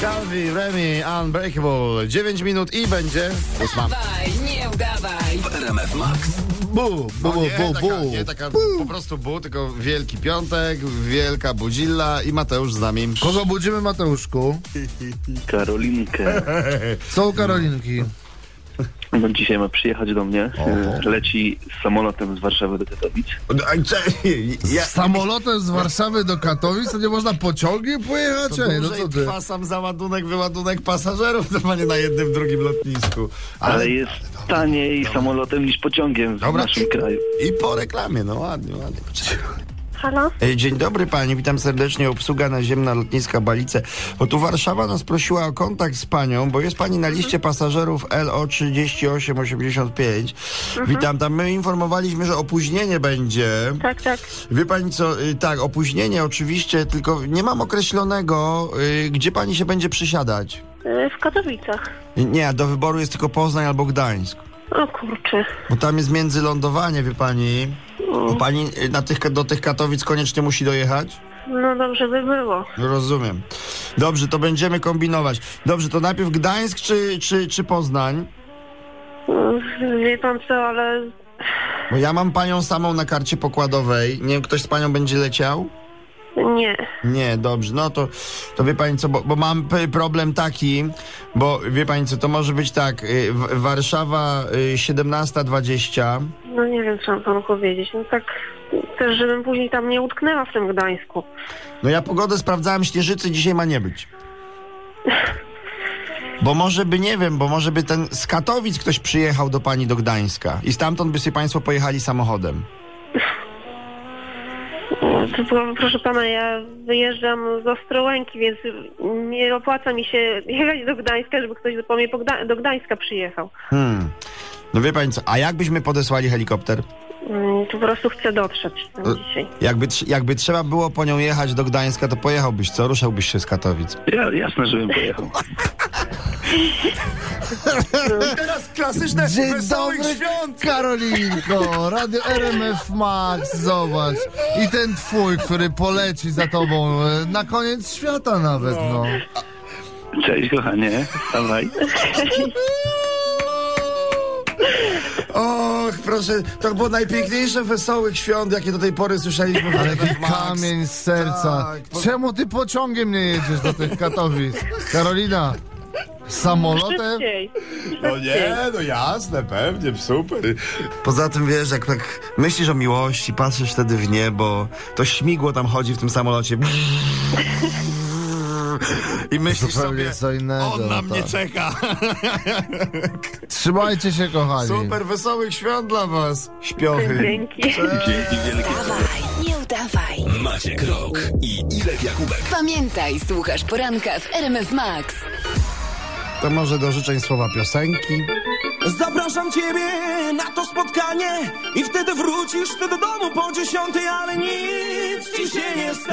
Calvi, Remy, Unbreakable. 9 minut i będzie ósma. Dawaj, nie udawaj. W RMF Max. Bu, bu, No bu, nie, bu, taka, bu. nie taka po prostu bu, tylko Wielki Piątek, Wielka Budzilla i Mateusz z nami. Kogo budzimy, Mateuszku? Karolinkę. Co u Karolinki? No, dzisiaj ma przyjechać do mnie. Leci samolotem z Warszawy do Katowic. A cze- ja, Samolotem z Warszawy do Katowic, to nie można pociągiem pojechać? to Ej, no co ty? trwa sam załadunek, wyładunek pasażerów, normalnie na jednym, drugim lotnisku. Ale, jest taniej samolotem niż pociągiem w Dobra. naszym kraju. I po reklamie, no ładnie, ładnie. Halo? E, Dzień dobry pani, witam serdecznie, obsługa naziemna lotniska Balice. Bo tu Warszawa nas prosiła o kontakt z panią, bo jest pani na liście pasażerów LO 3885. Witam tam, my informowaliśmy, że opóźnienie będzie. Tak, tak. Wie pani co, y, tak, opóźnienie oczywiście, tylko nie mam określonego, y, gdzie pani się będzie przysiadać. Y, W Katowicach. Nie, do wyboru jest tylko Poznań albo Gdańsk. O kurczę. Bo tam jest międzylądowanie, wie pani. Bo pani y, na tych, do tych Katowic koniecznie musi dojechać? No dobrze by było. Rozumiem. Dobrze, to będziemy kombinować. Dobrze, to najpierw Gdańsk czy, czy, czy Poznań? Y, Wie pan co, ale Bo ja mam panią samą na karcie pokładowej. Nie wiem, ktoś z panią będzie leciał? nie. Nie, dobrze, no to, to wie pani co, bo, bo mam problem taki, bo wie pani co, to może być tak, y, Warszawa y, 17.20, No nie wiem, co mam panu powiedzieć. No tak też, żebym później tam nie utknęła w tym Gdańsku. no ja pogodę sprawdzałem, Śnieżycy dzisiaj ma nie być. Bo może by, nie wiem, bo może by ten z Katowic ktoś przyjechał do pani do Gdańska i stamtąd by sobie państwo pojechali samochodem. Pro- proszę pana, ja wyjeżdżam z Ostrołęki, więc nie opłaca mi się jechać do Gdańska, żeby ktoś po mnie do Gdańska przyjechał. Hmm. No wie pani co, a jakbyśmy podesłali helikopter? Mm, Po prostu chcę dotrzeć tam E- dzisiaj. Jakby, trz- jakby trzeba było po nią jechać do Gdańska, to pojechałbyś, co? Ruszałbyś się z Katowic. Ja, jasne, żebym pojechał. Teraz klasyczne Dzień dobry, Karolinko! Radio RMF Max, zobacz. I ten twój, który poleci za tobą e, na koniec świata nawet, no. Cześć, kochanie. Dawaj. Och, proszę, to było najpiękniejsze wesołych świąt, jakie do tej pory słyszeliśmy Ale jaki kamień z serca. Tak, po- Czemu ty pociągiem nie jedziesz do tych Katowic? Karolina, samolotem? Szybciej. No nie, no jasne, pewnie, super. Poza tym, wiesz, jak tak myślisz o miłości, patrzysz wtedy w niebo, to śmigło tam chodzi w tym samolocie. I myślisz Zupełnie sobie, co innego, on na no mnie tak. czeka. Trzymajcie się, kochani. Super, wesołych świąt dla was, śpiochy. Dzięki. Dzięki wielkie. Dawaj, nie udawaj. Maciek Rok i Irek Jakubek. Pamiętaj, słuchasz poranka w RMF Max. To może do życzeń słowa piosenki. Zapraszam ciebie na to spotkanie i wtedy wrócisz ty do domu po dziesiątej, ale nic ci się nie stanie.